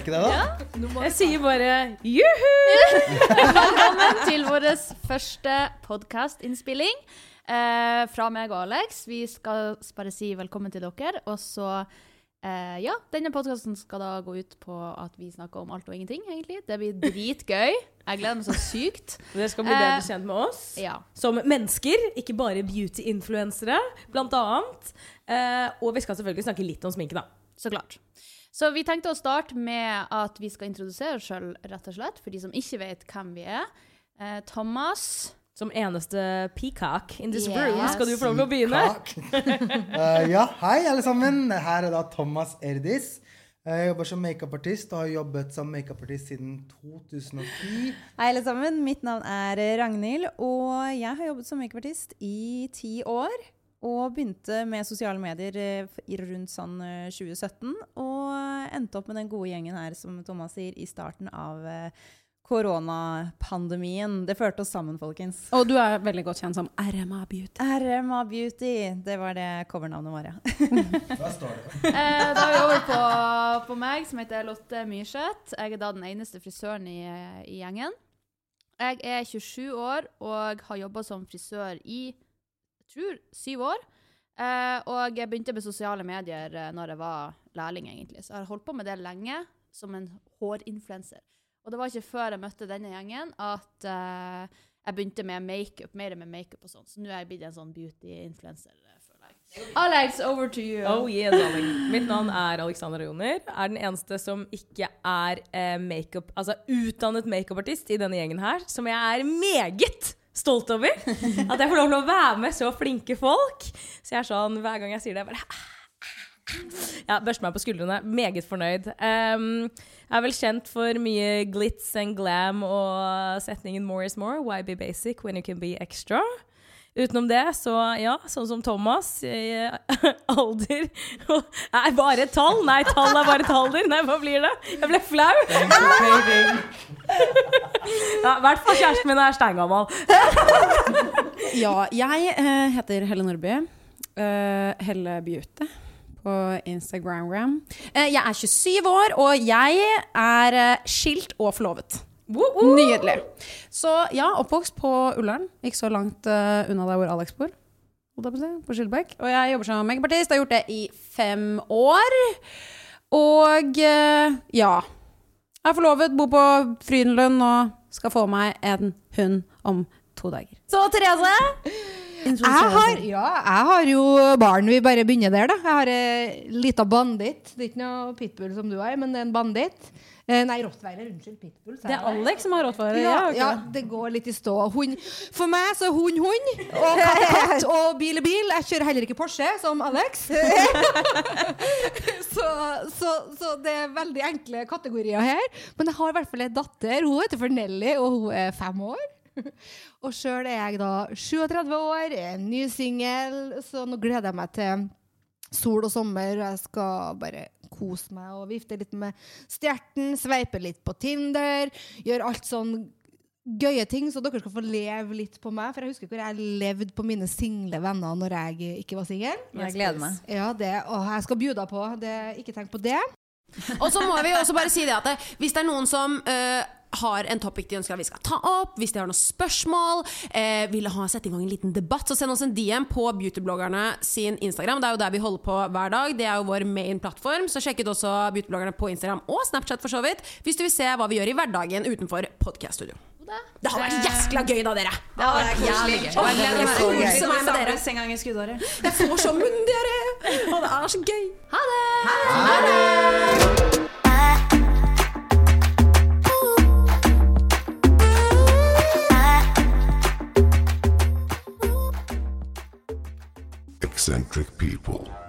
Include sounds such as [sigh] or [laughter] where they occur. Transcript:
Jeg sier bare juhu! Velkommen til vår første podkastinnspilling eh, fra meg og Alex. Vi skal bare si velkommen til dere. Og så eh, Ja, denne podkasten skal da gå ut på at vi snakker om alt og ingenting, egentlig. Det blir dritgøy. Jeg gleder meg så sykt. [laughs] Dere skal bli bedre Eh, kjent med oss. Ja. Som mennesker, ikke bare beauty-influensere, blant annet. Eh, og vi skal selvfølgelig snakke litt om sminke, da. Så klart. Så vi tenkte å starte med at vi skal introdusere oss sjøl, rett og slett, for de som ikke vet hvem vi er. Eh, Thomas. Som eneste peacock in this Yes. room skal du få lov til å begynne. [laughs] Eh, ja, hei alle sammen. Her er da Thomas Erdis. Jeg jobber som makeupartist og har jobbet som makeupartist siden 2010. Hei, alle sammen. Mitt navn er Ragnhild, og jeg har jobbet som makeupartist i ti år. Og begynte med sosiale medier eh, rundt sånn eh, 2017. Og endte opp med den gode gjengen her, som Thomas sier, i starten av eh, koronapandemien. Det førte oss sammen, folkens. Og du er veldig godt kjent som RMA Beauty. RMA Beauty. Det var det covernavnet vårt, ja. Hva står det? Eh, da er vi over på, på meg, som heter Lotte Myrseth. Jeg er da den eneste frisøren i, i gjengen. Jeg er 27 år og har jobba som frisør i jeg tror syv år. Eh, og jeg begynte med sosiale medier uh, når jeg var lærling, egentlig. Så jeg har holdt på med det lenge, som en hårinfluenser. Og det var ikke før jeg møtte denne gjengen at uh, jeg begynte med makeup, mer med makeup og sånn. Så nå er jeg blitt en sånn jeg. Alex, over to you. Oh yeah, darling. Mitt navn er Alexander Joner. Er den eneste som ikke er eh, makeup, altså utdannet makeupartist i denne gjengen her. Som jeg er meget stolt over. At jeg får lov til å være med så flinke folk. Så jeg er sånn, hver gang jeg sier det, jeg bare ja, Børster meg på skuldrene. Meget fornøyd. Um, jeg er vel kjent for mye glitz and glam og setningen 'more is more'. Why be basic when you can be extra? Utenom det, så ja, sånn som Thomas i eh, [laughs] alder Nei, bare et tall? Nei, tall er bare et alder. Nei, hva blir det? Jeg ble flau. [laughs] Ja, I hvert fall kjæresten min er steingammal. [laughs] Ja, jeg eh, heter Helle Nordby. Eh, Helle Beauty på Instagram. Eh, jeg er 27 år, og jeg er skilt og forlovet. Nydelig. Så ja, oppvokst på Ullern. Ikke så langt unna der hvor Alex bor. på Skildbekk. Og jeg jobber som makeupartist. Har gjort det i fem år. Og ja. Jeg er forlovet, bor på Frydenlund og skal få meg en hund om to dager. Så Therese Jeg har, ja, jeg har jo barn. Vi bare begynner der, da. Jeg har ei lita banditt. Det er ikke noe pitbull som du har, men det er en banditt. Eh, nei, rottweiler. Unnskyld. Pitbull. Det er Alex som har rottweiler. Ja, ok. ja, det går litt i stå. Hun, For meg så er hund hund, og katt katt, [laughs] og bil er bil. Jeg kjører heller ikke Porsche, som Alex. [laughs] så, så, så det er veldig enkle kategorier her. Men jeg har i hvert fall en datter. Hun heter for Nelly, og hun er fem år. [laughs] Og sjøl er jeg da 37 år, en ny singel, så nå gleder jeg meg til sol og sommer. og Jeg skal bare kose meg og vifte litt med stjerten, sveipe litt på Tinder, gjøre alt sånn gøye ting, så dere skal få leve litt på meg. For jeg husker hvor jeg levde på mine single venner når jeg ikke var singel. Jeg gleder meg. Ja, det, og jeg skal bjuda på. Det, ikke tenk på det. Og så må vi også bare si det at det, hvis det er noen som eh, har en topic de ønsker at vi skal ta opp, hvis de har noen spørsmål, eh, vil ha sette i gang en liten debatt, så send oss en DM på beautybloggerne sin Instagram. Det er jo der vi holder på hver dag. Det er jo vår main plattform. Så sjekk ut også beautybloggerne på Instagram og Snapchat for så vidt, hvis du vil se hva vi gjør i hverdagen utenfor podcaststudio. Det har vært jæskla gøy, da, dere! Det har vært jævlig gøy. Åh, jeg koser meg med dere. Jeg får så munndiaré, Og det er så gøy. Ha det! Eccentric people.